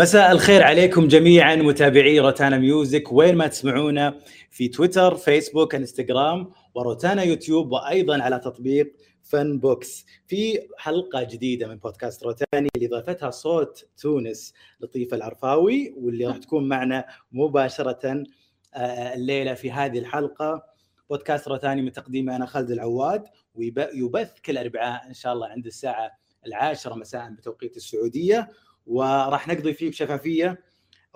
مساء الخير عليكم جميعا متابعي روتانا ميوزك. وين ما تسمعونا في تويتر فيسبوك إنستغرام وروتانا يوتيوب وأيضا على تطبيق فن بوكس في حلقة جديدة من بودكاست روتاني اللي ضافتها صوت تونس لطيفه العرفاوي واللي راح تكون معنا مباشرة آه، الليلة في هذه الحلقة. بودكاست روتاني من تقديمي أنا خالد العواد ويبث كل أربعاء إن شاء الله عند الساعة العاشرة مساء بتوقيت السعودية. وراح نقضي فيه بشفافية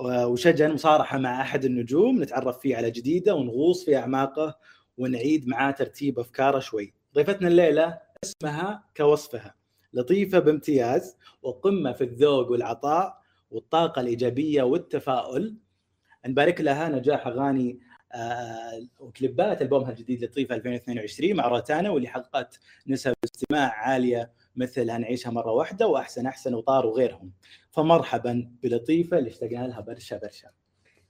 وشجن مصارحة مع أحد النجوم نتعرف فيه على جديده ونغوص في أعماقه ونعيد معاه ترتيب أفكاره شوي. ضيفتنا الليلة اسمها كوصفها لطيفة بامتياز وقمة في الذوق والعطاء والطاقة الإيجابية والتفاؤل. نبارك لها نجاح أغاني آه، وكليبات ألبومها الجديد لطيفة 2022 مع روتانا واللي حققت نسب استماع عالية مثل هنعيشها مرة واحدة وأحسن أحسن وطار وغيرهم فمرحبا بلطيفة اللي اشتقنا لها برشا برشا.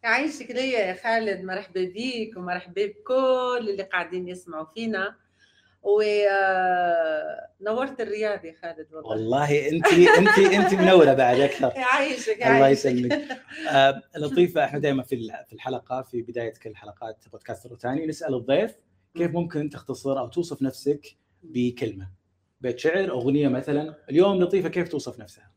يعيشك ليا يا خالد مرحبا بيك ومرحبا بكل اللي قاعدين يسمعوا فينا. ونورت آه، الرياض يا خالد والله. والله أنت أنت أنت منورة بعد أكثر. يعيشك الله يسلمك. آه لطيفة إحنا دائما في في الحلقة في بداية كل حلقات بودكاست الروتاني نسأل الضيف كيف ممكن تختصر أو توصف نفسك بكلمة. بيت شعر أغنية مثلا. اليوم لطيفة كيف توصف نفسها؟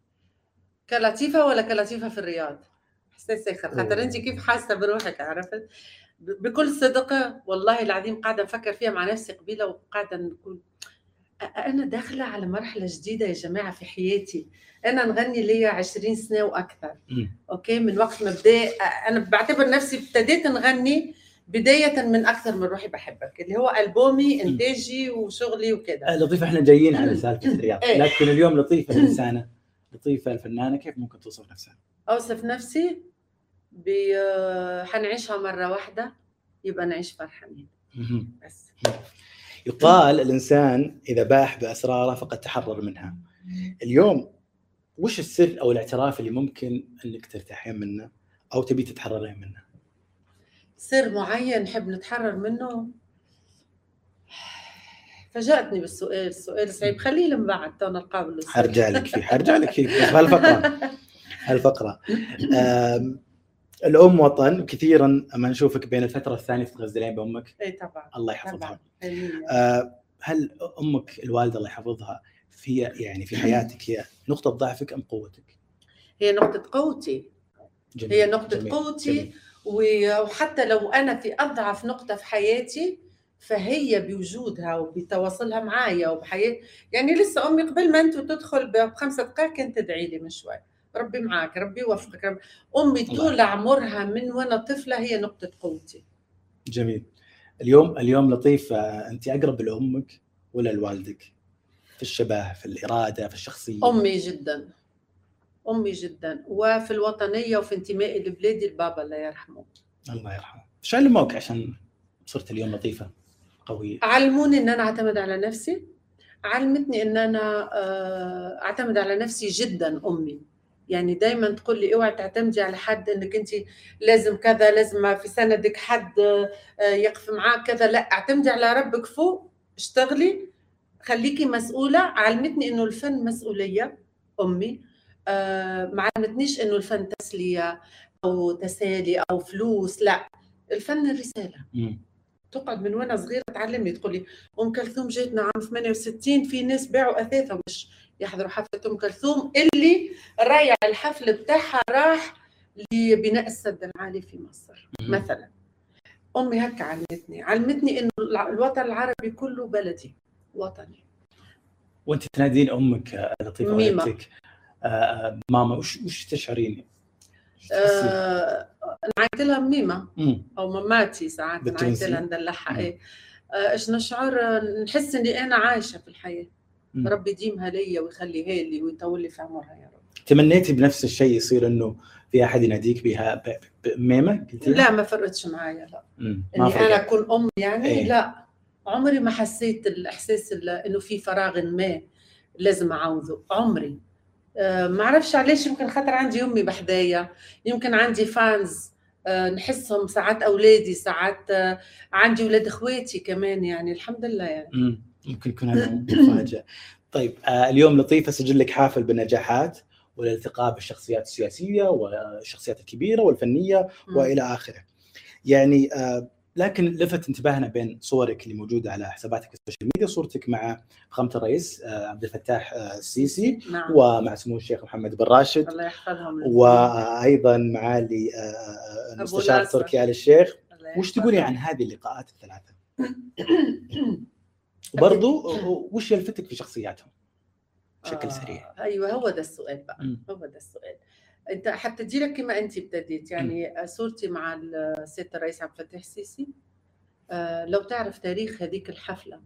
كلطيفة ولا كلطيفة في الرياض؟ حسيت خاطر أنت كيف حاسة بروحك عرفت؟ بكل صدق والله العظيم قاعدة نفكر فيها مع نفسي قبيلة وقاعدة نقول أنا داخلة على مرحلة جديدة يا جماعة في حياتي. أنا نغني لي 20 سنة وأكثر. أوكي؟ من وقت ما بدا أنا بعتبر نفسي ابتديت نغني بداية من أكثر من روحي بحبك اللي هو ألبومي إنتاجي وشغلي وكذا آه، لطيفة إحنا جايين على سالفة الرياض. إيه. لكن اليوم لطيفة الإنسانة لطيفة الفنانة. كيف ممكن توصف نفسها؟ أوصف نفسي ب حنعيشها مرة واحدة يبقى نعيش فرحانين. بس. يقال الإنسان إذا باح بأسراره فقد تحرر منها. اليوم وش السر أو الاعتراف اللي ممكن أنك ترتاحين منه أو تبي تتحررين منه؟ سر معين نحب نتحرر منه؟ فاجأتني بالسؤال السؤال صعيب. خليه من بعد تو نلقاه حرجع لك فيه حرجع لك فيه. هالفقرة هالفقرة. الأم وطن كثيرا أما نشوفك بين الفترة الثانية تتغزلين بأمك. إي طبعا. الله يحفظها. آه هل أمك الوالدة الله يحفظها في يعني في حياتك هي نقطة ضعفك أم قوتك؟ هي نقطة قوتي. جميل. هي نقطة جميل. قوتي جميل. وحتى لو أنا في أضعف نقطة في حياتي فهي بوجودها وبتواصلها معايا وبحياة يعني لسه أمي قبل ما أنت تدخل بخمسة دقائق كانت تدعي لي من شوي. ربي معاك ربي يوفقك ربي. أمي طول عمرها من وأنا طفلة هي نقطة قوتي. جميل. اليوم اليوم لطيف أنت أقرب لأمك ولا لوالدك؟ في الشبه في الإرادة في الشخصية؟ أمي جدا. أمي جدا وفي الوطنية وفي انتمائي لبلادي البابا الله يرحمه. الله يرحمه. إيش علموك عشان صرت اليوم لطيفة؟ قوية. علموني إن أنا أعتمد على نفسي. علمتني إن أنا آه، أعتمد على نفسي جدا أمي. يعني دايما تقول لي اوعي تعتمدي على حد إنك أنت لازم كذا لازم في سندك حد آه، يقف معاك كذا. لا اعتمدي على ربك فوق اشتغلي خليكي مسؤولة. علمتني إنه الفن مسؤولية أمي. ما علمتنيش إنه الفن تسليه أو تسالي أو فلوس لا. الفن الرسالة. تقعد من وأنا صغيرة تعلمني تقول لي أم كلثوم جاتنا عام 68 في ناس باعوا اثاثهم باش يحضروا حفلة أم كلثوم اللي رايع الحفل بتاعها راح لبناء السد العالي في مصر مثلا. أمي هكا علمتني علمتني إنه الوطن العربي كله بلدي وطني. وأنت تنادين أمك لطيفة ميمة. آه ماما وش وش تشعرين؟ آه نعيط لها ميمة. أو ماماتي ساعات نعيط لها ندلعها إيه. آه، إيش نشعر؟ نحس إني أنا عايشة في الحياة. مم. ربي يديمها لي ويخليها لي ويطول لي في عمرها يا رب. تمنيتي بنفس الشيء يصير إنه في أحد يناديك بها ميمه لا ما فرقتش معايا لا. مم. إني أنا أكون أم يعني إيه. لا. عمري ما حسيت الإحساس إنه في فراغ ما لازم اعوضه عمري. آه، ما أعرفش علاش يمكن خاطر عندي أمي بحدايا يمكن عندي فانز آه، نحسهم ساعات أولادي ساعات آه، عندي أولاد إخواتي كمان يعني الحمد لله يعني ممكن يكون هذا مفاجأة طيب اليوم لطيفه سجل لك حافل بالنجاحات والالتقاء بالشخصيات السياسية والشخصيات الكبيرة والفنية. وإلى آخره. يعني آه، لكن لفت انتباهنا بين صورك اللي موجودة على حساباتك ال social media صورتك مع فخامه الرئيس آه، عبد الفتاح آه، السيسي نعم ومع سمو الشيخ محمد بن راشد الله يحفظهم وأيضا معالي آه، المستشار ناصر. تركي آل الشيخ وش تقولي. عن هذه اللقاءات الثلاثة؟ وبرضو وش يلفتك في شخصياتهم؟ بشكل آه، سريع. أيوه هو ده السؤال بقى. هو ده السؤال انت حبتدي لك كما انت ابتديت يعني صورتي مع السيد الرئيس عبد الفتاح السيسي. آه، لو تعرف تاريخ هذيك الحفلة.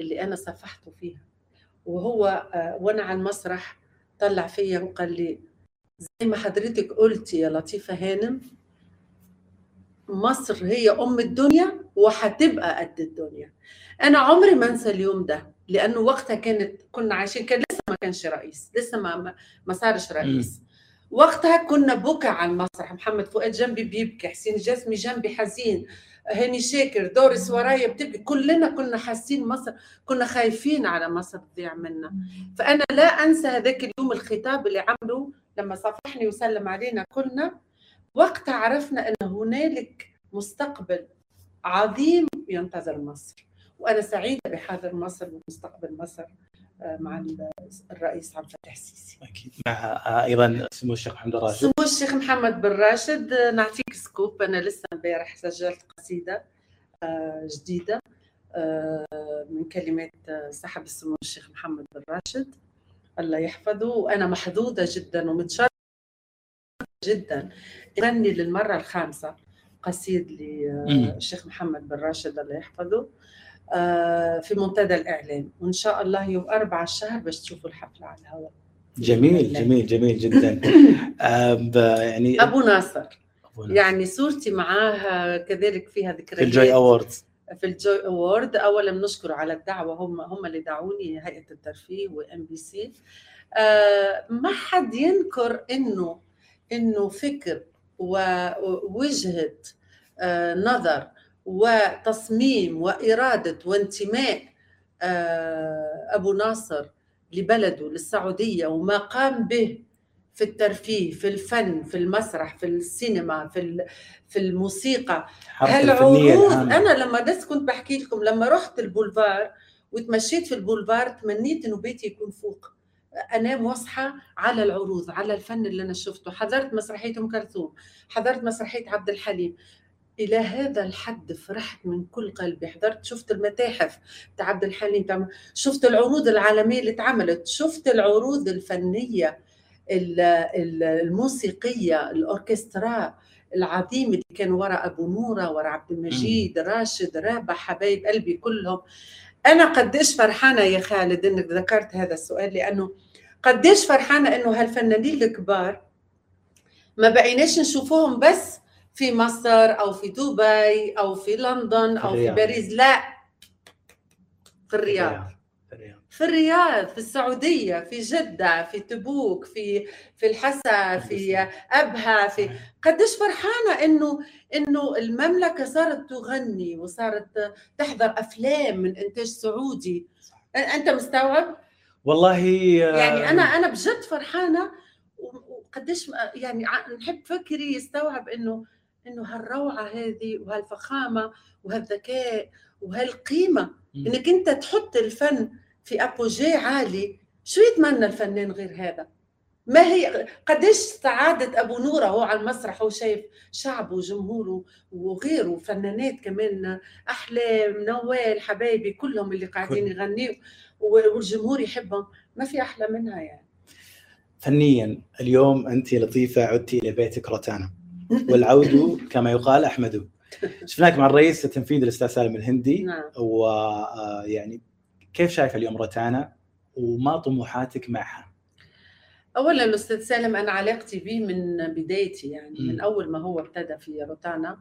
اللي أنا صفحته فيها وهو آه، وأنا على المسرح طلع فيا وقال لي زي ما حضرتك قلتي يا لطيفة هانم مصر هي أم الدنيا وهتبقى قد الدنيا. أنا عمري ما أنسى اليوم ده لأنه وقتها كانت كنا عايشين كان لسه ما كانش رئيس لسه ما ما- ما صارش رئيس. وقتها كنا بكى على المسرح. محمد فؤاد جنبي بيبكي حسين جسمي جنبي حزين هاني شاكر دورس ورايا بتبكي. كلنا كنا حاسين مصر كنا خايفين على مصر تضيع منا. فأنا لا أنسى هذاك اليوم الخطاب اللي عمله لما صافحني وسلم علينا كلنا. وقتها عرفنا أن هنالك مستقبل عظيم ينتظر مصر. وأنا سعيدة بحاضر مصر ومستقبل مصر. مع الرئيس عبد الفتاح السيسي. أكيد. مع آه، أيضا سمو الشيخ محمد راشد سمو الشيخ محمد بن راشد نعطيك سكوب. أنا لسه امبارح سجلت قصيدة آه، جديدة آه، من كلمات صاحب السمو الشيخ محمد بن راشد. الله يحفظه. وأنا محظوظة جدا ومتشرفة جدا. غني للمرة الخامسة قصيد. للشيخ محمد بن راشد. الله يحفظه. في منتدى الإعلام. وإن شاء الله يوم 4 الشهر باش تشوفوا الحفلة على الهواء. جميل جميل جميل جدا. آه، ب- يعني أبو ناصر. يعني صورتي معاه كذلك فيها ذكريات. في ال Joy Awards في ال Joy Award اولا بنشكر على الدعوة. هم هم اللي دعوني هيئة الترفيه و MBC ما حد ينكر إنه إنه فكر ووجهه آه، نظر وتصميم وإرادة وانتماء آه، أبو ناصر لبلده للسعودية وما قام به في الترفيه في الفن في المسرح في السينما في في الموسيقى. هالعروض أنا لما بس كنت بحكي لكم لما رحت البولفار وتمشيت في البولفار تمنيت إنه بيتي يكون فوق. انام واصحى على العروض على الفن اللي أنا شفته. حضرت مسرحية أم كلثوم حضرت مسرحية عبد الحليم. إلى هذا الحد فرحت من كل قلبي. حضرت شفت المتاحف بتاع عبد الحليم شفت العروض العالمية اللي اتعملت شفت العروض الفنية ال- ال- الموسيقية الأوركسترا العظيم اللي كان وراء أبو نورة وراء عبد المجيد راشد رابح حبايب قلبي كلهم. أنا قديش فرحانة يا خالد إنك ذكرت هذا السؤال لأنه قديش فرحانة إنه هالفنانين الكبار ما بقيناش نشوفوهم بس في مصر أو في دبي أو في لندن أو في الرياض. باريس. لا. في الرياض. في الرياض. في الرياض في السعودية في جدة في تبوك في في الحسا في أبها في قديش فرحانة إنه إنه المملكة صارت تغني وصارت تحضر أفلام من إنتاج سعودي. أنت مستوعب؟ والله آه، يعني أنا أنا بجد فرحانة وقديش يعني نحب فكري يستوعب إنه إنه هالروعة هذه وهالفخامة وهالذكاء وهالقيمة. مم. إنك أنت تحط الفن في ابوجي عالي شو يتمنى الفنان غير هذا؟ ما هي قديش سعادة أبو نورة هو على المسرح هو شايف شعبه وجمهوره وغيره فنانات كمان أحلام نوال حبايبي كلهم اللي قاعدين يغنيوا والجمهور يحبهم. ما في أحلى منها يعني. فنيا اليوم أنت لطيفة عدتي إلى بيتك روتانا والعود كما يقال احمد شفناك مع الرئيس التنفيذي الأستاذ سالم الهندي. نعم. ويعني كيف شايفه اليوم روتانا وما طموحاتك معها؟ اولا الاستاذ سالم أنا علاقتي به من بدايتي يعني من مم. أول ما هو ابتدى في روتانا.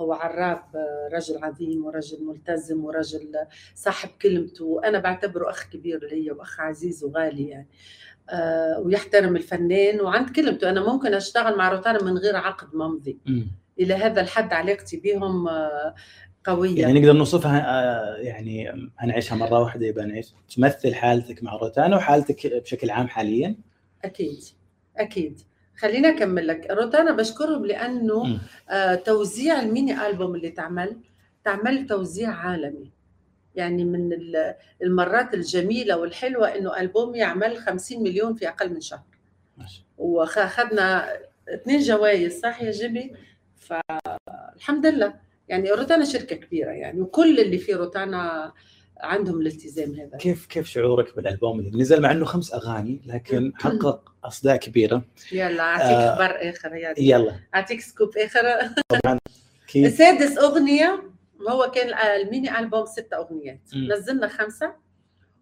هو عراب رجل عظيم ورجل ملتزم ورجل صاحب كلمته. وأنا بعتبره أخ كبير لي وأخ عزيز وغالي يعني. آه، ويحترم الفنان. وعند كلمته أنا ممكن أشتغل مع روتانا من غير عقد ممضي. مم. إلى هذا الحد علاقتي بهم آه، قوية. يعني نقدر نوصفها آه، يعني هنعيشها مرة واحدة يبقى نعيش تمثل حالتك مع روتانا وحالتك بشكل عام حاليا؟ أكيد. أكيد. خلينا أكمل لك. روتانا بشكرهم لأنه. آه توزيع الميني ألبوم اللي تعمل تعمل توزيع عالمي. يعني من ال- المرات الجميلة والحلوة إنه ألبوم يعمل 50 مليون في أقل من شهر. ماشي. واخذنا اثنين جوائز صح يا جيمي؟ فالحمد لله. يعني روتانا شركة كبيرة يعني وكل اللي في روتانا عندهم الالتزام هذا. كيف كيف شعورك بالألبوم؟ اللي نزل مع إنه خمس أغاني لكن حقق أصداء كبيرة. يلا أعطيك آه، خبر آخر يا دي. يلا. أعطيك سكوب آخر. أكيد سادس أغنية. هو كان ال mini album ست أغنيات مم. نزلنا خمسة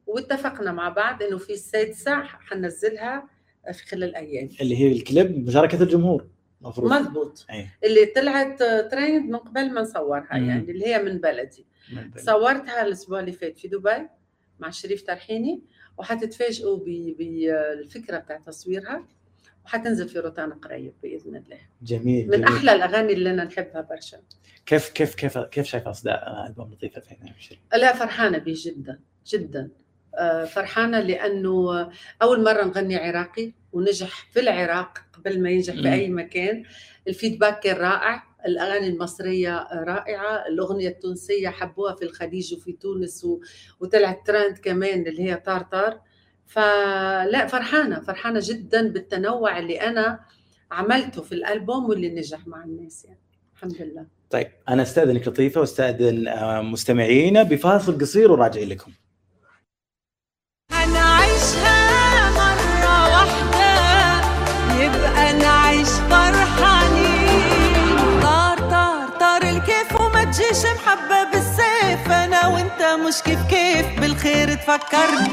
واتفقنا مع بعض إنه في السادسه حننزلها في خلال أيام اللي هي الكليب مشاركة الجمهور المفروض مضبوط أي. اللي طلعت تريند من قبل ما نصورها مم. يعني اللي هي من بلد لبلد. صورتها الأسبوع اللي فات في دبي مع شريف ترحيني وحتتفاجئوا بالفكرة بتاع تصويرها وحتنزل في روتانا قريب بإذن الله. جميل من جميل. أحلى الأغاني اللي أنا نحبها برشا. كيف كيف كيف كيف شايف أصداء ألبوم لطيف 2020 لا فرحانة به جدا جدا. آه، فرحانة لأنه أول مرة نغني عراقي ونجح في العراق قبل ما ينجح. في أي مكان. الفيدباك كان رائع الأغاني المصرية رائعة الأغنية التونسية حبوها في الخليج وفي تونس و... وطلعت ترند كمان اللي هي طار طار. فلا فرحانة فرحانة جدا بالتنوع اللي أنا عملته في الألبوم واللي نجح مع الناس يعني. الحمد لله. طيب أنا أستأذنك لطيفة وأستأذن آه، مستمعينا بفاصل قصير وراجعين لكم. هنعيشها مرة واحدة يبقى نعيش فرحانين. طار طار طار الكيف وما تجيش محبة بالسيف. أنا وأنت مش كيف كيف بالخير تفكرني.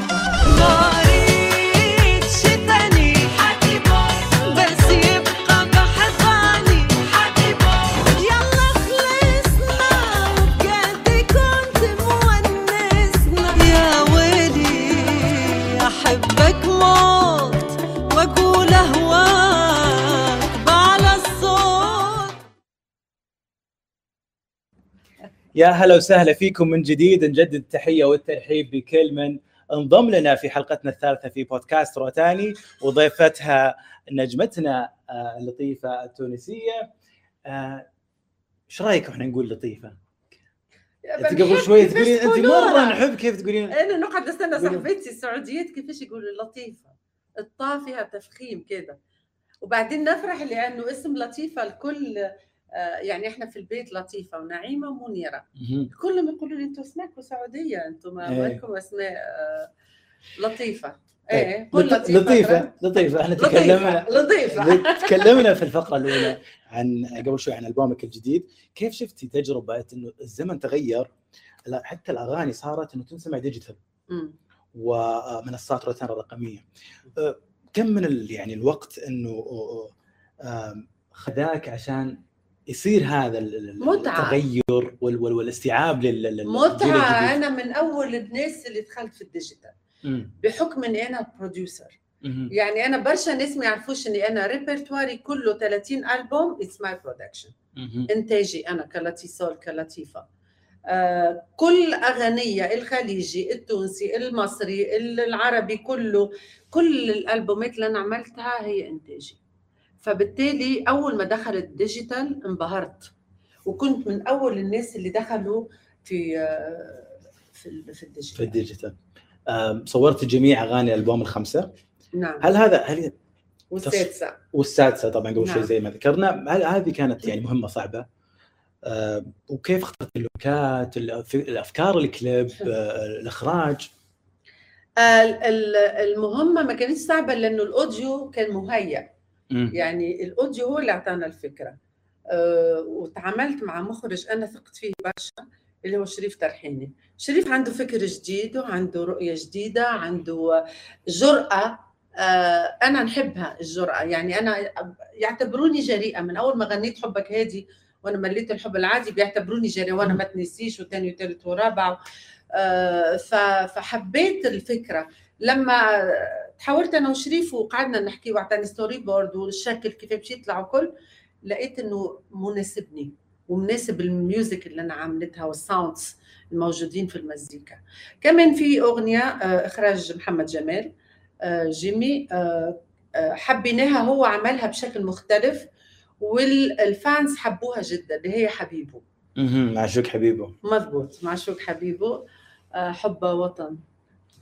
مريض يا هلا وسهلا فيكم من جديد. نجدد التحية والترحيب بكل من انضم لنا في حلقتنا الثالثة في بودكاست روتاني وضيفتها نجمتنا آه، اللطيفه التونسية. آه، إيش رأيك وإحنا نقول لطيفة؟ انت قبل شوي تقولين انت مرة نحب كيف تقولين؟ أنا نقعد استنى. صاحبتي السعوديات كيفاش يقولوا؟ لطيفة. الطا فيها تفخيم كده. وبعدين نفرح لأنه اسم لطيفة الكل يعني إحنا في البيت لطيفة ونعيمة ومنيرة. كلهم يقولوا لي أنتم أسماءكم سعودية أنتم ما إيه. لكم أسماء آه، لطيفة. إيه. قول لط- لطيفة لطيفة لطيفة. إحنا تكلمنا لطيفة. تكلمنا في الفقرة الأولى عن قبل شوي عن ألبومك الجديد. كيف شفتي تجربة إنه الزمن تغير؟ حتى الأغاني صارت إنه تنسمع ديجيتال. ومنصات روتانا الرقميه أه، كم من يعني الوقت إنه خذاك عشان يصير هذا ال- ال- متعة. التغير وال- وال- والاستيعاب لل- الجديد. أنا من أول الناس اللي دخلت في ال digital. بحكم إني أنا producer. يعني أنا برشا ناس ما يعرفوش إني أنا repertoire ي كله 30 ألبوم it's my production. إنتاجي أنا كلاتيسول كلطيفه آه كل أغنية الخليجي التونسي المصري العربي كله كل الألبومات اللي أنا عملتها هي إنتاجي فبالتالي أول ما دخل ال digital انبهرت. وكنت من أول الناس اللي دخلوا في آه في في في ال digital. ال digital. أم، صورت جميع أغاني الالبوم الخمسة. نعم. هل هذا هل والسادسة. والسادسة طبعا قبل شوي نعم. زي ما ذكرنا. هل هذه كانت يعني مهمة صعبة؟ وكيف اخترت ال look ات الأفكار الكليب أه، الإخراج؟ ال- ال- المهمة ما كانتش صعبة لأنه الأوديو كان مهيأ. يعني الأوديو هو اللي أعطانا الفكرة. أه وتعاملت مع مخرج أنا ثقت فيه برشا اللي هو شريف ترحيني شريف عنده فكر جديد وعنده رؤية جديدة عنده جرأة. أه أنا نحبها الجرأة. يعني أنا يعتبروني جريئة. من أول ما غنيت حبك هادي وأنا مليت الحب العادي بيعتبروني جريئة. وأنا ما تنسيش وثاني وثالث ورابع. أه فحبيت الفكرة. لما تحاورت أنا وشريف وقعدنا نحكي وأعطاني story board والشكل كيف باش يطلع وكل. لقيت إنه مناسبني ومناسب ال music اللي أنا عملتها وال sounds الموجودين في المزيكا. كمان في أغنية آه، إخراج محمد جمال آه، جيمي آه، حبيناها هو عملها بشكل مختلف وال fans حبوها جدا اللي هي حبيبه. معشوق حبيبه. مضبوط معشوق حبيبه حب وطن.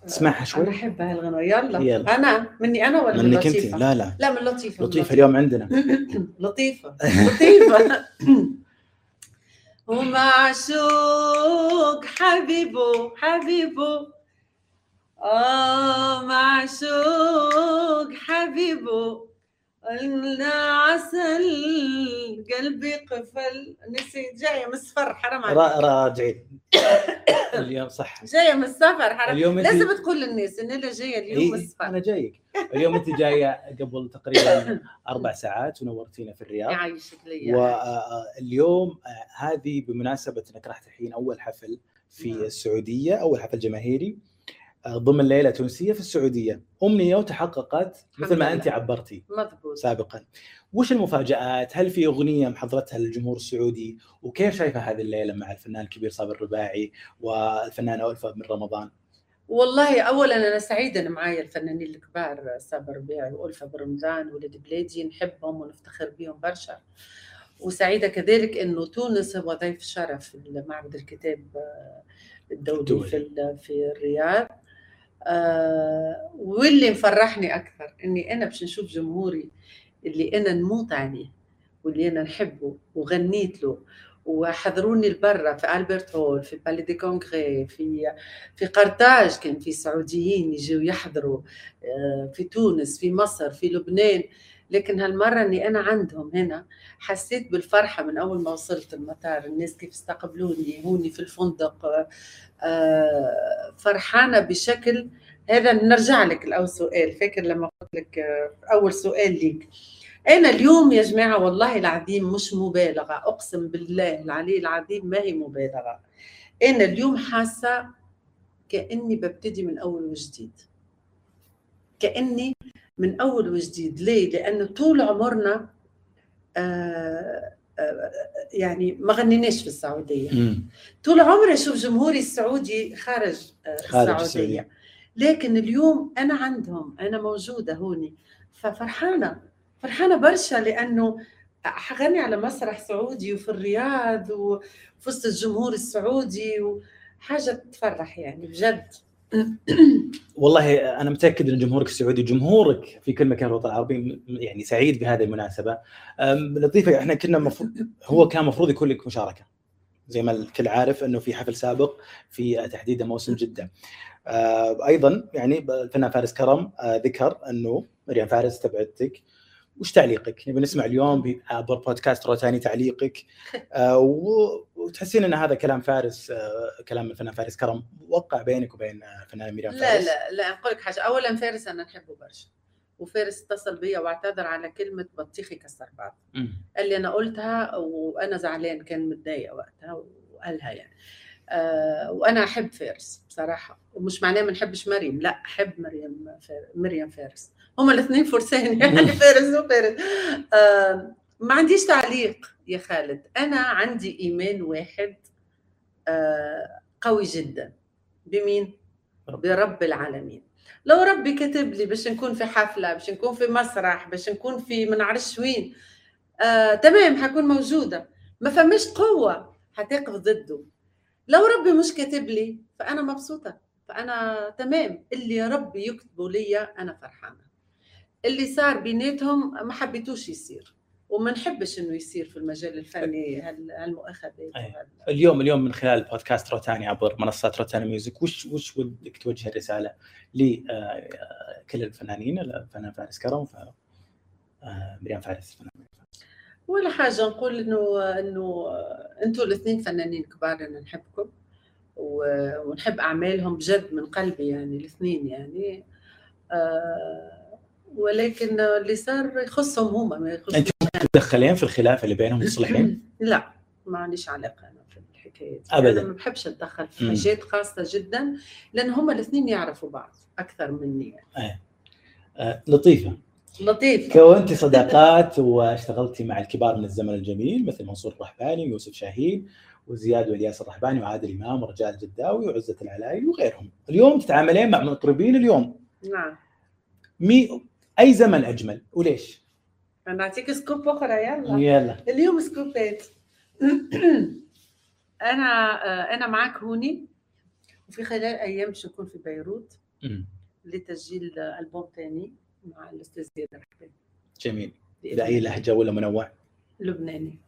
تسمعها أنا شوي؟ أحب هالغنوه يلا. يلا. أنا؟ مني أنا ولا من منك أنت. لطيفه لا لا. لا من لطيفة لطيفة اليوم عندنا. لطيفة. لطيفة. ومعشوق حبيبه حبيبه آه معشوق حبيبه قلنا عسل قلبي قفل. نسيت جاية من السفر حرام عليك. را- راجعين اليوم صح. جاية من السفر حرام. اليوم انت لازم تقول للناس ان أنا جاية اليوم من السفر. أنا جايك. اليوم أنت جاية قبل تقريبا أربع ساعات ونورتينا في الرياض. يعيشك لي. واليوم هذه بمناسبة إنك راح تحين أول حفل في نعم. السعودية أول حفل جماهيري. آه، ضمن ليله تونسيه في السعودية. أمنية وتحققت مثل ما. أنت عبرتي مضبوط. سابقا. وش المفاجآت؟ هل في أغنية محضرتها للجمهور السعودي؟ وكيف شايفة هذه الليلة مع الفنان الكبير صابر الرباعي والفنانه ألفة من رمضان؟ والله اولا أنا سعيدة إن معايا الفنانين الكبار صابر ربيعي والفه برمضان ولد بلادي نحبهم ونفتخر بهم برشا. وسعيدة كذلك إنه تونس هو ضيف شرف في معبد الكتاب آه، الدولي الدولي. في في الرياض. آه، واللي مفرحني أكثر إني أنا باش نشوف جمهوري اللي أنا نموت عليه واللي أنا نحبه وغنيت له وحضروني لبرا في ألبرت هول في بالي دي كونغري في في قرطاج كان في سعوديين يجوا يحضروا آه، في تونس في مصر في لبنان. لكن هالمرة أني أنا عندهم هنا حسيت بالفرحة من أول ما وصلت المطار. الناس كيف استقبلوني؟ هوني في الفندق. آه، آه، فرحانة بشكل. هذا نرجع لك الأول سؤال. فاكر لما قلت لك آه، أول سؤال ليك. أنا اليوم يا جماعة والله العظيم مش مبالغة. أقسم بالله العلي العظيم ما هي مبالغة. أنا اليوم حاسة كأني ببتدي من أول وجديد. كأني من أول وجديد ليه؟ لأنه طول عمرنا آه آه يعني ما غنيناش في السعودية مم. طول عمري أشوف جمهوري السعودي خارج, آه خارج السعودية. السعودية. لكن اليوم أنا عندهم أنا موجودة هوني ففرحانة فرحانة برشا لأنه حغني على مسرح سعودي وفي الرياض وفي وسط الجمهور السعودي وحاجة تفرح يعني بجد والله أنا متأكد إن جمهورك السعودي جمهورك في كل مكان الوطن العربي يعني سعيد بهذه المناسبة. لطيفة إحنا كنا مفروض هو كان المفروض يكون لك مشاركة. زي ما الكل عارف إنه في حفل سابق في تحديدا موسم جدة. أيضا يعني الفنان فارس كرم آه، ذكر إنه مريم فارس تبعتك. وش تعليقك؟ نبي نسمع اليوم عبر بودكاست روتاني تعليقك. آه، وتحسين إن هذا كلام فارس آه، كلام الفنان فارس. كرم وقع بينك وبين آه، الفنانه مريم لا فارس. لا لا نقول لك حاجة. اولا فارس أنا نحبه برشا وفارس اتصل بيا واعتذر على كلمة بطيخ يكسر بعض. قال لي أنا قلتها وأنا زعلان كان متضايق وقتها وقالها يعني. آه وأنا أحب فارس بصراحة ومش معناه ما نحبش مريم لا أحب مريم فار... مريم فارس. هما الاثنين فرسان يعني فارس وفارس. آه ما عنديش تعليق يا خالد. أنا عندي ايمان واحد آه قوي جدا. بمين؟ برب العالمين. لو ربي كاتب لي باش نكون في حفلة باش نكون في مسرح باش نكون في ما نعرفش وين آه، تمام حكون موجودة. ما فماش قوة حتقف ضده. لو ربي مش كاتب لي فأنا مبسوطة. فأنا تمام. اللي ربي يكتبه ليا أنا فرحانة. اللي صار بيناتهم ما حبيتوش يصير وما نحبش إنه يصير في المجال الفني هال- هالمؤاخذات أي. وهال- اليوم اليوم من خلال بودكاست روتانا عبر منصات روتانا ميوزك وش وش ودك توجه الرسالة لكل الفنانين الفنان فارس كرم ف آه، مريم فارس ولا حاجة نقول إنه إنه أنتم الاثنين فنانين كبار أنا نحبكم ونحب أعمالهم بجد من قلبي يعني الاثنين يعني آه ولكن اللي صار يخصهم هما ما يخص أنت تدخلين في الخلاف اللي بينهم تصلحين لا ما عنديش علاقة أنا في الحكاية دي. أبداً. أنا ما بحبش أتدخل في مم. حاجات خاصة جدا لأن هما الاثنين يعرفوا بعض أكثر مني يعني. آه، لطيفة لطيف كونتي صداقات واشتغلتي مع الكبار من الزمن الجميل مثل منصور الرحباني ويوسف شاهين وزياد والياس الرحباني وعادل إمام ورجال الجداوي وعزة العلايلي وغيرهم اليوم تتعاملين مع مطربين اليوم نعم مي أي زمن أجمل؟ وليش؟ أنا أعطيك scoop أخرى يلا. يلا. اليوم scoop ات. أنا آه، أنا معك هوني. وفي خلال أيام باش نكون في بيروت. لتسجيل ألبوم ثاني مع الأستاذ زياد الرحباني. جميل. بأي. لهجة ولا منوع؟ لبناني.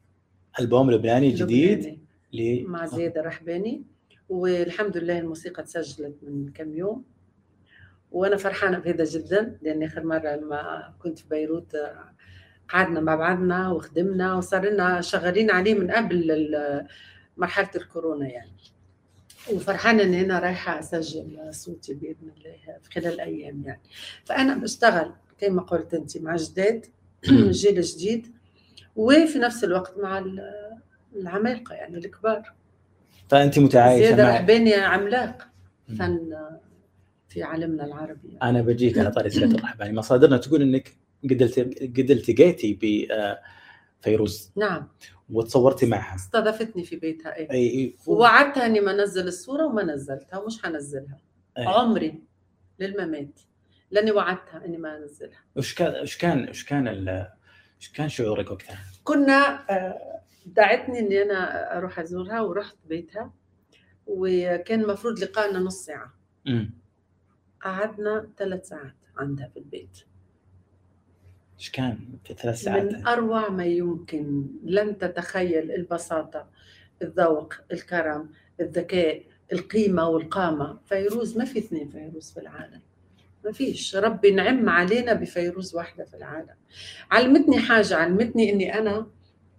ألبوم لبناني جديد لبناني. مع زياد الرحباني. والحمد لله الموسيقى تسجلت من كم يوم. وأنا فرحانة بهذا جدا لأن آخر مرة لما كنت في بيروت آه، قعدنا مع بعضنا وخدمنا وصار لنا شغالين عليه من قبل مرحلة الكورونا يعني. وفرحانة إني أنا رايحة أسجل صوتي بإذن الله في خلال أيام يعني. فأنا بشتغل كما قلت أنت مع جداد جيل جديد وفي نفس الوقت مع ال- العمالقة يعني الكبار. فأنت متعايشة زياد مع الرحباني عملاق. فن في عالمنا العربي أنا بجيك على طاري زياد الرحباني مصادرنا تقول إنك قد قد التقيتي بفيروز نعم. وتصورتي معها. استضافتني في بيتها إيه. أي إي ووعدتها إني ما أنزل الصورة وما نزلتها ومش حنزلها. أي. عمري للممات لأني وعدتها إني ما أنزلها. وش كان وش كان وش كان وش كان شعورك وقتها؟ كنا آه، دعتني إني أنا أروح أزورها ورحت بيتها وكان المفروض لقائنا نص ساعة. امم قعدنا ثلاث ساعات عندها في البيت. إيش كان في ثلاث ساعات؟ من أروع ما يمكن. لن تتخيل البساطة الذوق الكرم الذكاء القيمة والقامة. فيروز ما في اثنين فيروز في العالم. ما فيش. ربي نعم علينا بفيروز واحدة في العالم. علمتني حاجة. علمتني إني أنا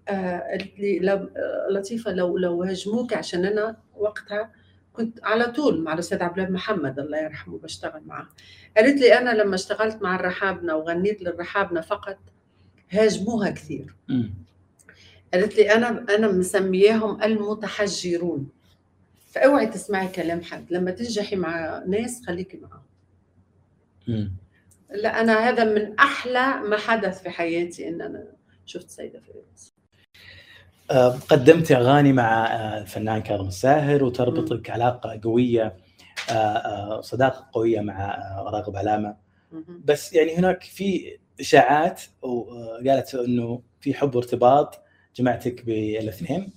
آه، قالت لي لو- آه، لطيفة لو لو هاجموك عشان أنا وقتها كنت على طول مع الأستاذ عبد الله محمد الله يرحمه بشتغل معه قالت لي أنا لما اشتغلت مع الرحابنة وغنيت للرحابنة فقط هاجموها كثير. قالت لي أنا أنا مسمياهم المتحجرون. فأوعي تسمعي كلام حد. لما تنجحي مع ناس خليكي معهم مم. لا أنا هذا من أحلى ما حدث في حياتي إن أنا شفت سيدة آه، قدمت أغاني مع آه، الفنان كاظم الساهر وتربطك علاقه قوية آه، آه، صداقة قوية مع آه، راغب علامة. بس يعني هناك في إشاعات وقالت إنه في حب وارتباط جمعتك بالاثنين.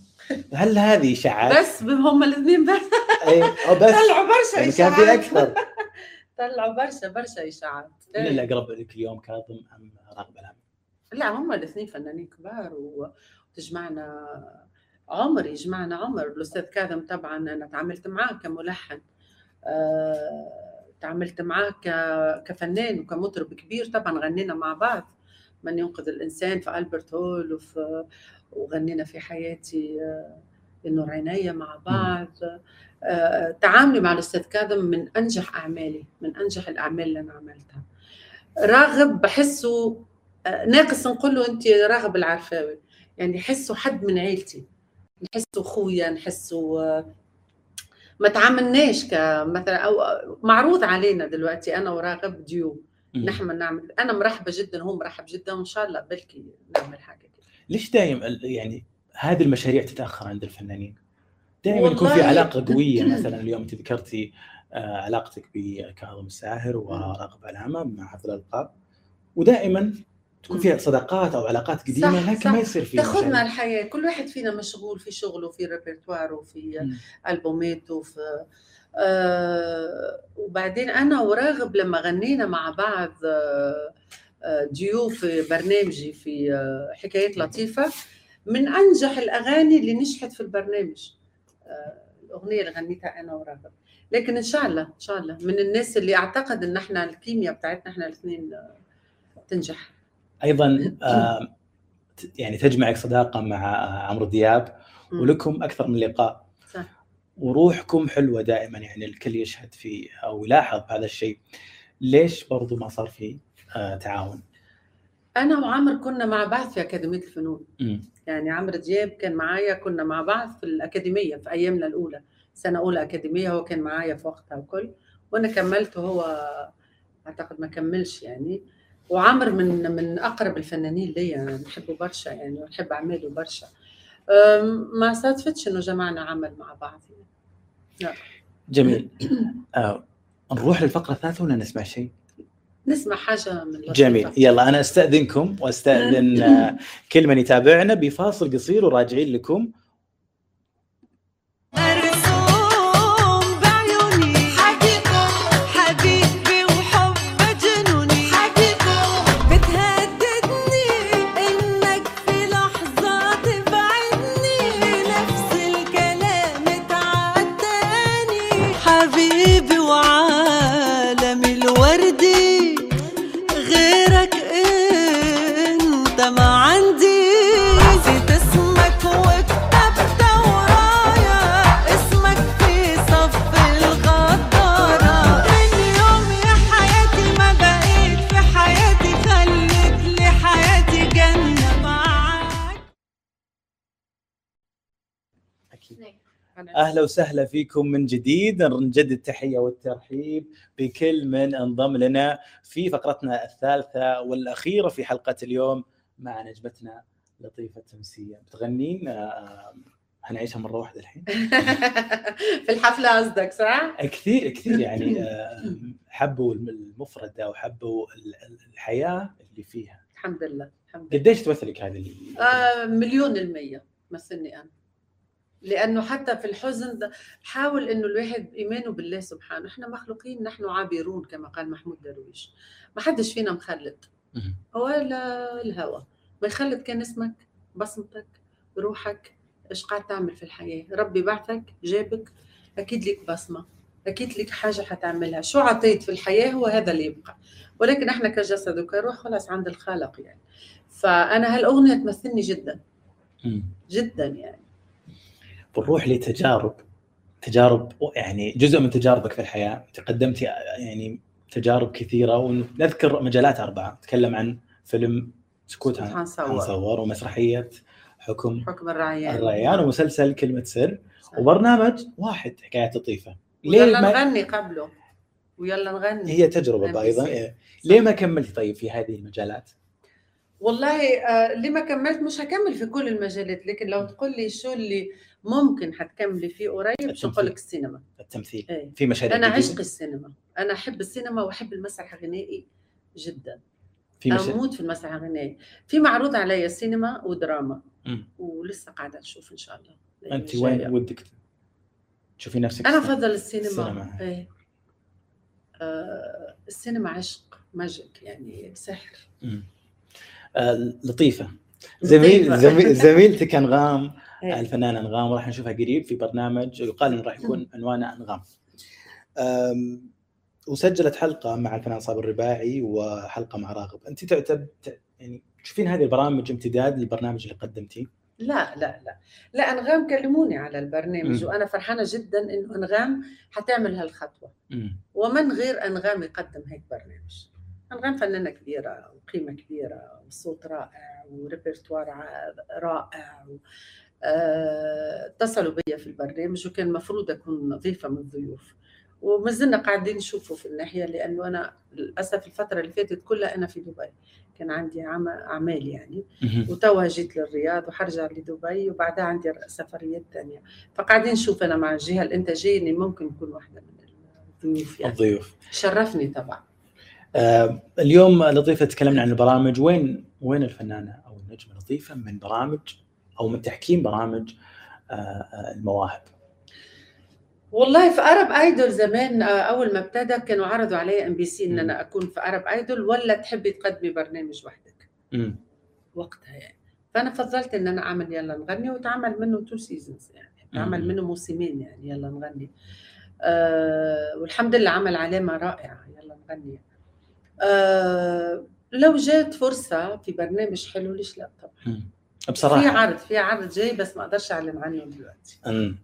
هل هذه إشاعات؟ بس هم الاثنين بس. اي بس. طلعوا برشا يعني كان في أكثر. طلعوا برشا برشا إشاعات. من اللي اقرب لك اليوم كاظم أم راغب علامة؟ لا هم الاثنين فنانين كبار وتجمعنا عمر يجمعنا عمر. الأستاذ كاظم طبعا أنا تعاملت معاه كملحن. آه، تعاملت معاه ك- كفنان وكمطرب كبير. طبعا غنينا مع بعض. من ينقذ الإنسان في ألبرت هول وفي وغنينا في حياتي آه، النور عينيا مع بعض. آه، تعاملي مع الأستاذ كاظم من أنجح أعمالي من أنجح الأعمال اللي أنا عملتها. راغب بحسه ناقص نقول له أنت راغب العرفاوي. يعني حسه حد من عيلتي نحسه خويا آه، ما تعاملناش كمثلا أو معروض علينا دلوقتي أنا وراغب ديو. نحن نعمل أنا مرحبة جدا هو مرحب جدا وإن شاء الله بلكي نعمل حاجة كده ليش دايم يعني هذه المشاريع تتأخر عند الفنانين؟ دائما يكون في علاقة قوية مثلا اليوم انت ذكرتي آه، علاقتك بكاظم الساهر وراغب علامه مع حفل الألقاب ودائما تكون فيها صداقات أو علاقات قديمة صح، لكن صح. ما يصير في تاخذنا مشاريع. الحياة. كل واحد فينا مشغول في شغله في ريبرتواره في. البوماته في آه وبعدين أنا وراغب لما غنينا مع بعض آه آه، ديو في برنامجي في آه حكايات لطيفة. من أنجح الأغاني اللي نجحت في البرنامج آه الأغنية اللي غنيتها أنا وراغب. لكن إن شاء الله إن شاء الله. من الناس اللي أعتقد إن إحنا الكيمياء بتاعتنا إحنا الاثنين آه، تنجح. أيضا يعني تجمعك صداقة مع آه، عمرو دياب. ولكم أكثر من لقاء صح. وروحكم حلوة دائما يعني الكل يشهد في أو يلاحظ هذا الشيء ليش برضو ما صار في آه، تعاون؟ أنا وعمر كنا مع بعض في أكاديمية الفنون مم. يعني عمرو دياب كان معايا كنا مع بعض في الأكاديمية في أيامنا الأولى سنة أولى أكاديمية هو كان معايا في وقتها وكل وأنا كملت وهو أعتقد ما كملش يعني وعمر من من أقرب الفنانين ليا أنا بحبه برشا يعني وبحب أعماله برشا ما صادفتش إنه جمعنا عمل مع بعض يعني. جميل آه، نروح للفقرة الثالثة ولا نسمع شيء؟ نسمع حاجة من. جميل يلا أنا أستأذنكم وأستأذن آه، كل من يتابعنا بفاصل قصير وراجعين لكم أهلا وسهلا فيكم من جديد. نجدد التحية والترحيب بكل من انضم لنا في فقرتنا الثالثة والأخيرة في حلقة اليوم مع نجمتنا لطيفة تمسية. بتغنين آه، هنعيشها مرة واحدة الحين. في الحفلة قصدك صح؟ كثير كثير يعني آه، حبوا المفردة وحبوا ال- ال- الحياة اللي فيها. الحمد لله الحمد لله. قديش تمثلك هذه آه مليون المية مثلني أنا. لأنه حتى في الحزن حاول إنه الواحد إيمانه بالله سبحانه. إحنا مخلوقين نحن عابرون كما قال محمود درويش. ما حدش فينا مخلد. ولا الهوى. ما يخلد كان اسمك بصمتك روحك إيش قاعد تعمل في الحياة؟ ربي بعثك جابك أكيد لك بصمة. أكيد لك حاجة حتعملها. شو عطيت في الحياة؟ هو هذا اللي يبقى. ولكن إحنا كجسد وكروح خلاص عند الخالق يعني. فأنا هالأغنية تمثلني جدا. جدا يعني. بنروح لتجارب تجارب يعني جزء من تجاربك في الحياة. تقدمتي يعني تجارب كثيرة ونذكر مجالات أربعة. نتكلم عن فيلم سكوت عن. حنصور ومسرحية حكم حكم الرعيان. الريان ومسلسل كلمة سر وبرنامج واحد حكايات لطيفة. ليه ما نغني قبله. ويلا نغني. هي تجربة. أيضا إيه. ليه ما كملتي طيب في هذه المجالات؟ والله آه اللي ما كملت؟ مش هكمل في كل المجالات لكن لو تقول لي شو اللي ممكن حتكملي فيه قريب مش التمثيل. نقول لك السينما التمثيل إيه في مشاريع أنا؟ عشق السينما أنا أحب السينما وأحب المسرح الغنائي جدا في مشاريع أموت في المسرح الغنائي في معروض علي سينما ودراما. ولسه قاعدة نشوف إن شاء الله الأيام أنت وين. ودك تشوفي نفسك أنا أفضل السينما, السينما. إيه آه السينما عشق ماجيك يعني سحر. آه لطيفة. زميل زميلتك أنغام إيه. الفنانة أنغام راح نشوفها قريب في برنامج يقال انه راح يكون عنوانه أنغام. وسجلت حلقة مع الفنان صابر الرباعي وحلقة مع راغب. أنت تعتبر يعني تشوفين هذه البرامج امتداد للبرنامج اللي قدمتيه؟ لا لا لا. لا أنغام كلموني على البرنامج مم. وأنا فرحانة جدا إنه أنغام حتعمل هالخطوة. مم. ومن غير أنغام يقدم هيك برنامج. أنغام فنانة كبيرة وقيمة كبيرة وصوت رائع ع- رائع اتصلوا بي في البرنامج وكان المفروض أكون ضيفه من الضيوف. وما زلنا قاعدين نشوفه في الناحية لأنه أنا للأسف الفترة اللي فاتت كلها أنا في دبي. كان عندي عم- أعمال يعني. وتوا جيت للرياض وحرجع لدبي وبعدها عندي سفريات تانية. فقاعدين نشوف أنا مع الجهة الإنتاجية إني ممكن نكون واحدة من الضيوف يعني. الضيوف. شرفني طبعا. آه اليوم لطيفة تكلمنا عن البرامج. وين وين الفنانة أو النجمة لطيفة من برامج أو من تحكيم برامج آه آه المواهب. والله في Arab Idol زمان آه، أول ما ابتدى كانوا عرضوا علي MBC إن. أنا أكون في Arab Idol ولا تحبي تقدمي برنامج وحدك. مم. وقتها يعني. فأنا فضلت إن أنا أعمل يلا نغني وتعمل منه two seasons يعني. تعمل. منه موسمين يعني يلا نغني. آه والحمد لله عمل علامة رائعة يلا نغني. آه لو جات فرصة في برنامج حلو ليش لا طبعا. مم. في عرض في عرض جاي بس ما أقدرش أعلن عنه دلوقتي. مم.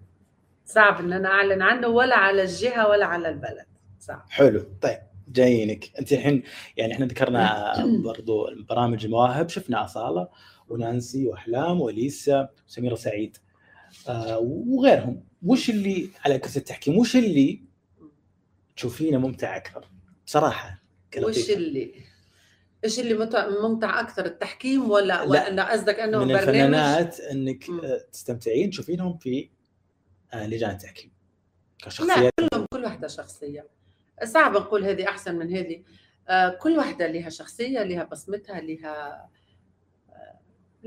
صعب إن أنا أعلن عنه ولا على الجهة ولا على البلد. صعب. حلو. طيب جايينك. أنت الحين يعني إحنا ذكرنا برضو برامج المواهب. شفنا أصالة ونانسي وأحلام واليسا وسميرة سعيد. آه وغيرهم. وش اللي على كرسي التحكيم؟ وش اللي تشوفينه ممتع أكثر؟ بصراحة وش. اللي؟ إيش اللي متع- ممتع أكثر التحكيم ولا لا. ولا قصدك إنه من برنامج الفنانات إنك مم. آه، تستمتعين تشوفينهم في آه لجان التحكيم لا كشخصيات كلهم كل واحدة شخصية صعب نقول هذه أحسن من هذه آه، كل واحدة لها شخصية لها بصمتها لها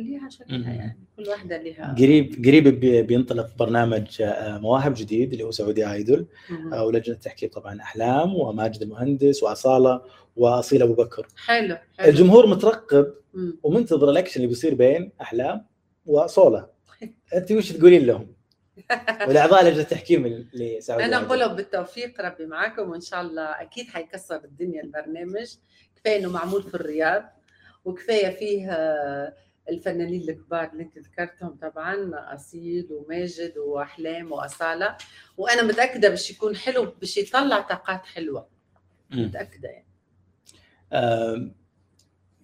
لها شكلها. يعني كل واحدة لها قريب قريب بي- بينطلق برنامج آه، مواهب جديد اللي هو سعودي آيدول. آه، ولجنة تحكيم طبعا أحلام وماجد المهندس وأصالة واصيل أبو بكر حلو حلو الجمهور مترقب. ومنتظر الأكشن اللي بيصير بين أحلام وصوله أنت وش تقولين لهم؟ ولاعضاء لجنة التحكيم اللي سعودي أنا. أقول لهم بالتوفيق ربي معكم وإن شاء الله أكيد حيكسر الدنيا البرنامج كفاية إنه معمول في الرياض وكفاية فيه آه، الفنانين الكبار اللي انت ذكرتهم طبعا اصيل وماجد وأحلام وأصالة. وأنا متأكدة باش يكون حلو باش يطلع طاقات حلوة. متأكدة يعني. آم،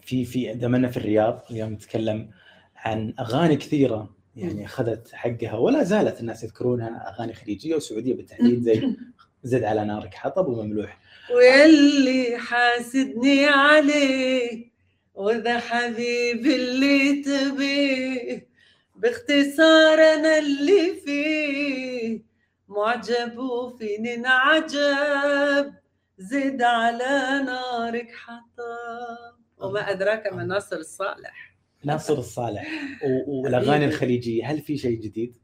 في في دمنا في الرياض اليوم نتكلم عن أغاني كثيرة يعني أخذت حقها ولا زالت الناس يذكرونها أغاني خليجية وسعودية بالتحديد زي زد على نارك حطب ومملوح. واللي حاسدني عليه وذا حبيبي اللي تبيه باختصار أنا اللي فيه. معجب وفيني انعجب زد على نارك حطب. وما أدراك ما ناصر الصالح. ناصر الصالح. والأغاني حبيبي. الخليجية هل في شيء جديد؟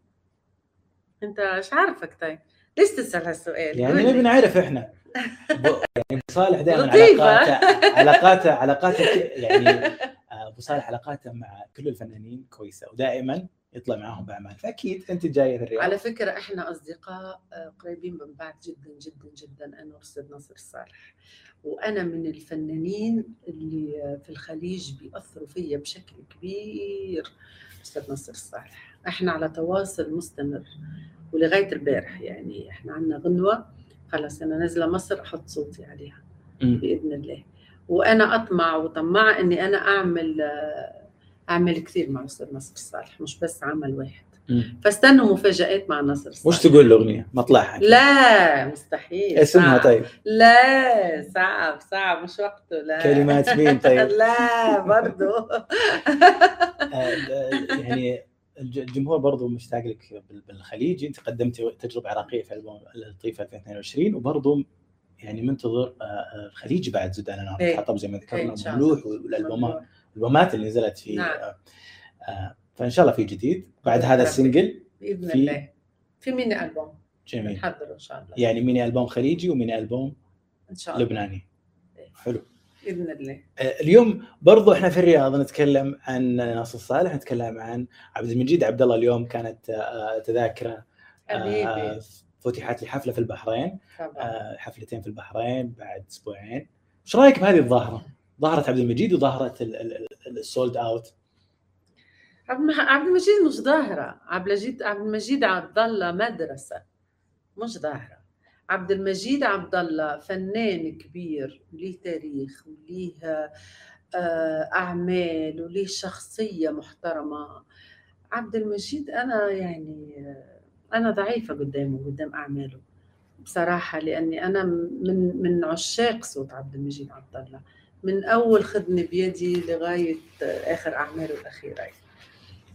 أنت إيش عارفك طيب؟ ليش تسأل هالسؤال؟ يعني. نبي نعرف إحنا. يعني أبو صالح دائما. علاقاته علاقاته علاقاته يعني آه، أبو صالح علاقاته مع كل الفنانين كويسة ودائما يطلع معاهم باعمال فأكيد أنت جاية في الرياض على فكرة إحنا أصدقاء آه، قريبين من بعض جدا جدا جدا أنا وأستاذ ناصر الصالح وأنا من الفنانين اللي في الخليج بيأثروا فيا بشكل كبير أستاذ ناصر الصالح إحنا على تواصل مستمر ولغاية البارح يعني. إحنا عندنا غنوة خلاص أنا نازلة مصر أحط صوتي عليها مم. بإذن الله وأنا أطمع وطماعة إني أنا أعمل آه، أعمل كثير مع أستاذ ناصر الصالح مش بس عمل واحد. فاستنوا مفاجآت مع ناصر الصالح وش تقول الاغنيه؟ مطلعها لا مستحيل اسمها صعب. طيب لا صعب صعب مش وقته لا كلمات مين طيب؟ لا برضو آه، يعني الجمهور برضو مشتاق لك بال- بالخليجي انت قدمتي تجربة عراقية في ألبوم اللطيفه 2022 وبرضو يعني منتظر آه، آه، الخليجي بعد زد على نار. إيه. حطب زي ما إيه، ذكرنا. مملوح والألبومات الألبومات اللي نزلت في نعم. آه، فإن شاء الله في جديد. بعد هذا ربي. السنجل بإذن في- الله. في ميني ألبوم. جميل. نحضره إن شاء الله. يعني ميني ألبوم خليجي وميني ألبوم إن شاء الله. لبناني. إيه. حلو. بإذن الله. آه، اليوم برضو إحنا في الرياض نتكلم عن ناصر صالح نتكلم عن عبد المجيد عبد الله اليوم كانت آه، تذاكرة آه، حبيبي. فتحت لي حفلة في البحرين. طبعا. حفلتين في البحرين بعد أسبوعين. إيش رأيك بهذه الظاهرة؟ ظاهرة عبد المجيد وظاهرة السولد اوت عبد المجيد مش ظاهرة. عبد المجيد عبد المجيد عبد الله مدرسة. مش ظاهرة. عبد المجيد عبد الله فنان كبير ليه تاريخ وليه آه، أعمال وليه شخصية محترمة. عبد المجيد أنا يعني أنا ضعيفة قدامه قدام أعماله بصراحة لأني أنا من من عشاق صوت عبد المجيد عبد الله من أول خدني بيدي لغاية آخر أعماله الأخيرة.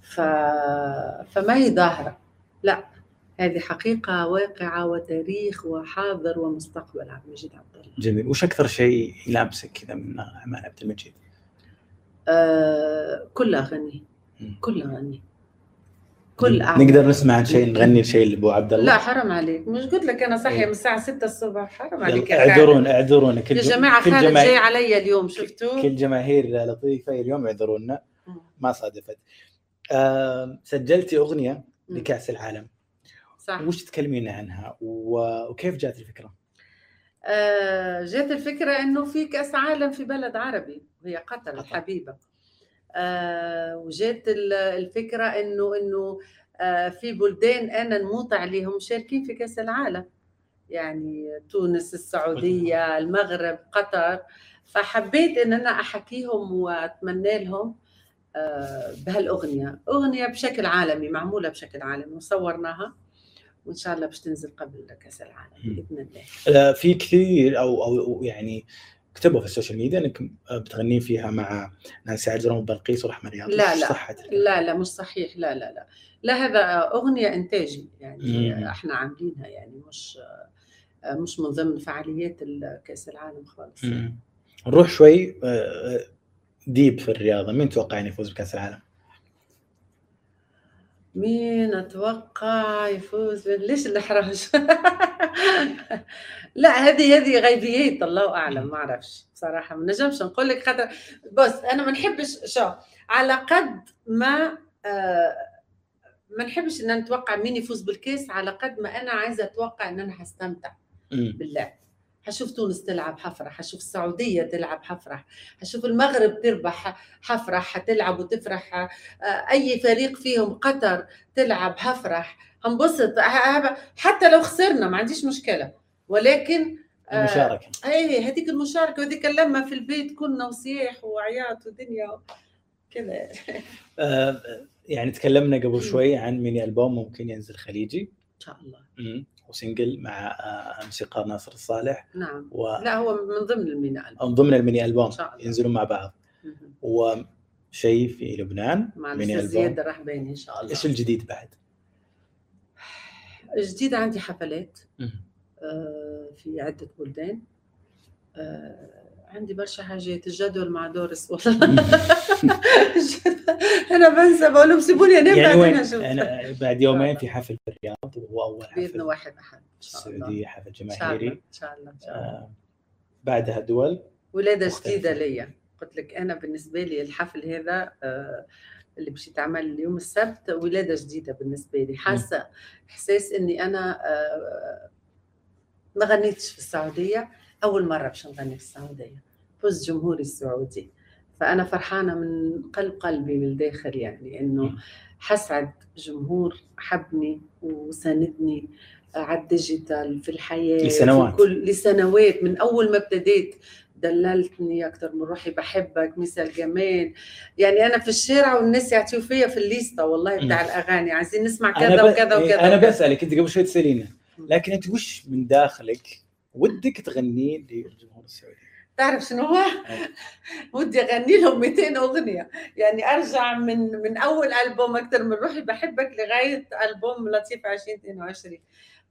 ف... فما هي ظاهرة. لا. هذه حقيقة واقعة وتاريخ وحاضر ومستقبل عبد المجيد عبد الله. جميل. وش أكثر شيء يلامسك كذا من اعمال عبد المجيد؟ آه كلها غني مم. كلها غني كل أعمال. نقدر نسمع عن شيء نغني شيء لأبو عبد الله؟ لا حرام عليك. مش قلت لك أنا صاحيه إيه. من الساعة 6 الصبح حرام عليك اعذرونا اعذرونا كل يا جم- جماعة كل خالد جاي علي اليوم شفتوا؟ كل جماهير لطيفة اليوم اعذرونا. ما صادفت. آه، سجلتي أغنية. لكأس العالم. صح. وش تكلمينا عنها؟ وكيف جات الفكرة؟ آه، جات الفكرة إنه في كأس عالم في بلد عربي وهي قطر. الحبيبة آه، وجات ال- الفكرة إنه إنه آه، في بلدان أنا نموت عليهم مشاركين في كأس العالم. يعني تونس السعودية المغرب قطر. فحبيت إن أنا أحكيهم وأتمنى لهم بهالأغنية. أغنية بشكل عالمي معمولة بشكل عالمي وصورناها. وإن شاء الله باش تنزل قبل كأس العالم مم. بإذن الله آه، في كثير أو أو يعني كتبوا في ال social media إنك بتغنين فيها مع نانسي عجرم وبلقيس ورحمة رياض لا، لا. لا لا مش صحيح لا لا لا لا هذا أغنية إنتاجي يعني مم. إحنا عاملينها يعني مش مش من ضمن فعاليات ال- كأس العالم خالص مم. نروح شوي آه، آه، ديب في الرياضة مين توقع ان يفوز بكأس العالم؟ مين أتوقع يفوز؟ ليش الإحراج؟ لا هذه هذه غيبيات الله أعلم ما أعرفش بصراحه ما نجمش نقول لك خاطر. بص أنا ما نحبش شو على قد ما آه ما نحبش إن نتوقع مين يفوز بالكاس على قد ما أنا عايزة أتوقع إن أنا حستمتع مم. حشوف تونس تلعب حفرح حشوف السعودية تلعب حفرح حشوف المغرب تربح حفرح حتلعب وتفرح آه، أي فريق فيهم قطر تلعب حفرح هنبسط حتى لو خسرنا ما عنديش مشكلة. ولكن آه، المشاركة. اي هذيك المشاركة وهذيك اللمة في البيت كنا وصياح وعياط ودنيا كذا. آه، يعني تكلمنا قبل شوي عن mini album ممكن ينزل خليجي. إن شاء الله. وسنجل مع آه، موسيقار ناصر الصالح نعم. ومن لا هو من ضمن ضمن ال mini album. إن شاء الله. ينزلون مع بعض. وشيء في لبنان مع mini album. زياد الرحباني إن شاء الله. إيش الجديد بعد؟ جديد عندي حفلات. آه، في عدة بلدان. آه، عندي برشا حاجات الجدول مع دورس. والله. أنا بنسى بقول لهم سيبوني يعني؟ بعدين أشوف. أنا بعد يومين في حفل في الرياض وهو اول بإذن حفل واحد أحد. إن شاء الله. السعوديه حفل جماهيري. إن شاء الله إن شاء الله. آه، بعدها دول. ولادة. جديدة ليا. قلت لك أنا بالنسبة لي الحفل هذا آه، اللي باش يتعمل اليوم السبت ولادة جديدة بالنسبة لي. حاسة إحساس إني أنا آه، ما غنيتش في السعودية. أول مرة باش نغني في السعوديه فوز جمهوري السعودي فأنا فرحانة من قلب قلبي من الداخل يعني إنه. حسعد جمهور حبني وساندني على الديجيتال في الحياة لسنوات. في كل لسنوات من أول ما ابتديت دللتني أكثر من روحي بحبك مثل جمال يعني أنا في الشارع والناس يعطيوا فيا في الليستة والله بتاع. الأغاني عايزين نسمع كذا. وكذا وكذا أنا. بسألك أنت قبل شوي تسأليني. لكن أنت وش من داخلك ودك تغنيه للجمهور السعودي؟ تعرف شنو هو؟ ودي أغني لهم 200 أغنية. يعني أرجع من من أول ألبوم أكثر من روحي بحبك لغاية ألبوم لطيف 2022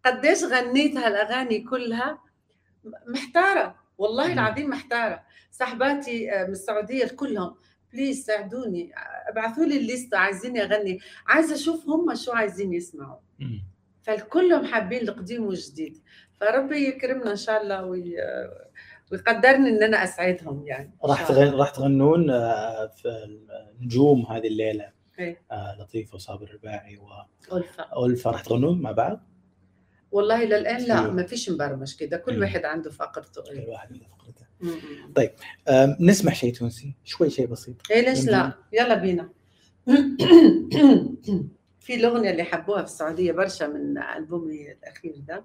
قديش غنيت هالأغاني كلها؟ محتارة. والله. العظيم محتارة. صاحباتي آه، من السعودية كلهم please ساعدوني ابعثوا لي ال list عايزين اغني عايزة أشوف هم شو عايزين يسمعوا. فالكلهم حابين القديم والجديد. فربي يكرمنا إن شاء الله وي... ويقدرني إن أنا أسعدهم يعني راح. تغن... راح تغنون آه، في نجوم هذه الليلة إيه. آه، لطيف وصابر الرباعي ألفة. والفا راح تغنون مع بعض؟ والله للآن لا. ما فيش مبرمج كده كل مم. واحد عنده فقرته كل إيه. واحد عنده فقرته. آه، نسمع شيء تونسي شوي شيء بسيط إيه ليش. لا يلا بينا في الأغنية اللي حبوها في السعودية برشا من ألبومي الأخير ده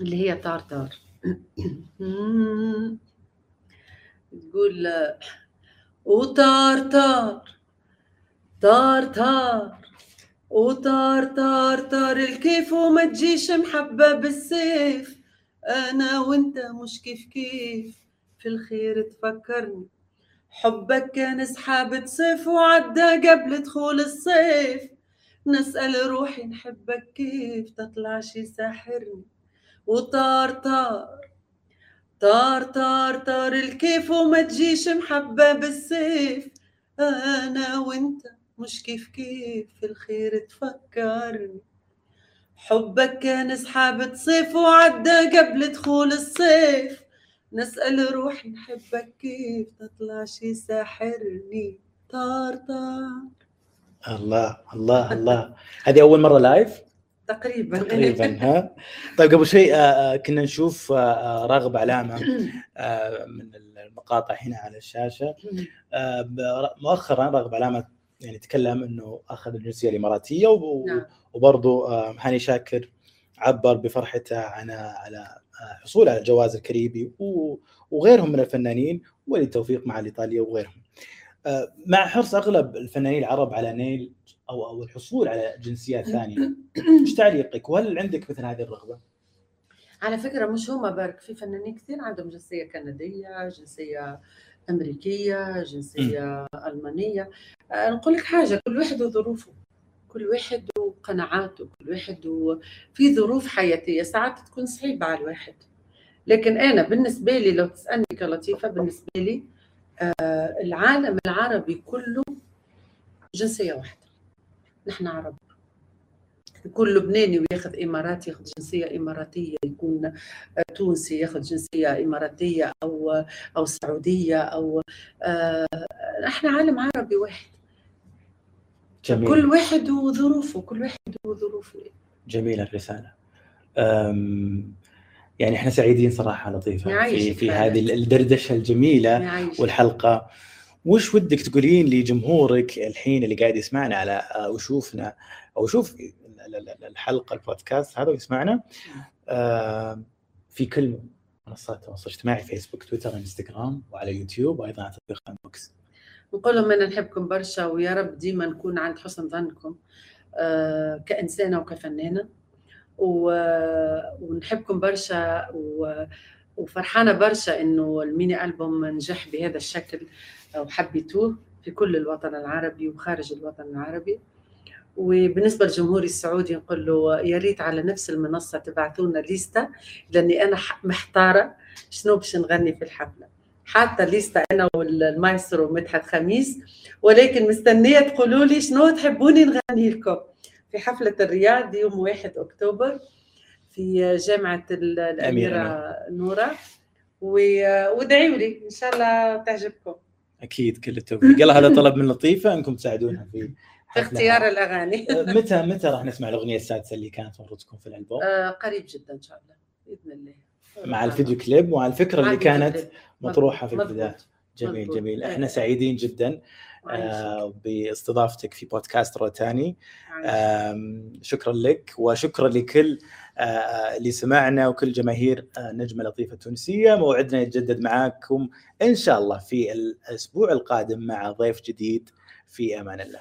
اللي هي طار طار تقول وطار طار طار طار وطار طار طار الكيف وما تجيش محبة بالسيف. أنا وأنت مش كيف كيف في الخير تفكرني. حبك كان سحابة صيف وعدى قبل دخول الصيف. نسأل روحي نحبك كيف تطلع شي ساحرني. وطار طار طار طار طار الكيف وما تجيش محبة بالسيف. أنا وأنت مش كيف كيف الخير تفكرني. حبك كان سحابة صيف وعدى قبل دخول الصيف. نسأل روحي نحبك كيف تطلع شي ساحرني. طار طار الله الله الله. هذه أول مرة لايف تقريبا. تقريبا ها؟ طيب قبل شيء آه، آه، كنا نشوف آه، راغب علامة من المقاطع هنا على الشاشة. مؤخرا راغب علامة يعني تكلم إنه أخذ الجنسية الإماراتية نعم. وبرضه هاني شاكر عبر بفرحته عن على حصول على الجواز الكاريبي وغيرهم من الفنانين وللتوفيق مع الايطاليا وغيرهم. مع حرص أغلب الفنانين العرب على نيل أو أو الحصول على جنسيات ثانية، إيش تعليقك؟ وهل عندك مثل هذه الرغبة؟ على فكرة مش هما برك في فنانين كثير عندهم جنسية كندية جنسية أمريكية جنسية ألمانية. آه، نقول لك حاجة كل واحد وظروفه كل واحد وقناعاته كل واحد و... في ظروف حياتية. ساعات تكون صعيبة على الواحد. لكن أنا بالنسبة لي لو تسألني كلطيفة بالنسبة لي آه العالم العربي كله جنسية واحدة. نحن عرب. يكون لبناني وياخذ اماراتي ياخذ جنسية إماراتية يكون آه، تونسي ياخذ جنسية إماراتية أو أو سعودية أو آه إحنا عالم عربي واحد. جميل. كل واحد وظروفه كل واحد وظروفه. جميله الرسالة. أم يعني إحنا سعيدين صراحة لطيفة في في. هذه الدردشة الجميلة والحلقة. وش ودك تقولين لجمهورك الحين اللي قاعد يسمعنا على آه، ويشوفنا أو يشوف ال- ال- ال- الحلقة البودكاست هذا ويسمعنا آه، في كل منصات التواصل الاجتماعي فيسبوك تويتر إنستغرام وعلى يوتيوب وأيضا على تطبيق inbox نقول لهم أنا نحبكم برشا ويا رب ديما نكون عند حسن ظنكم آه، كإنسانة وكفنانة. ونحبكم برشا و- وفرحانة برشا إنه ال mini album نجح بهذا الشكل وحبيتوه في كل الوطن العربي وخارج الوطن العربي. وبالنسبة للجمهور السعودي نقول له يا ريت على نفس المنصة تبعثوا لنا ليستا لأني أنا محتارة شنو باش نغني في الحفلة. حاطة ليستا أنا والمايسترو مدحت خميس ولكن مستنية تقولوا لي شنو تحبوني نغني لكم. في حفلة الرياض يوم 1 أكتوبر في جامعة ال- الأميرة نورة و- وادعوا لي إن شاء الله تعجبكم أكيد كل التوفيق يلا هذا طلب من لطيفة إنكم تساعدونها في. اختيار الأغاني آه، متى متى راح نسمع الأغنية السادسة اللي كانت المفروض تكون في الألبوم آه، قريب جدا إن شاء الله بإذن الله مع الفيديو كليب ومع الفكرة اللي كانت كليب. مطروحة في. البداية جميل مضبوط. جميل إيه. إحنا سعيدين جدا. آه، باستضافتك في بودكاست روتاني شكرا لك وشكرا لكل اللي سمعنا وكل جماهير آه، نجمة لطيفة التونسيه موعدنا يتجدد معاكم إن شاء الله في الأسبوع القادم مع ضيف جديد. في أمان الله.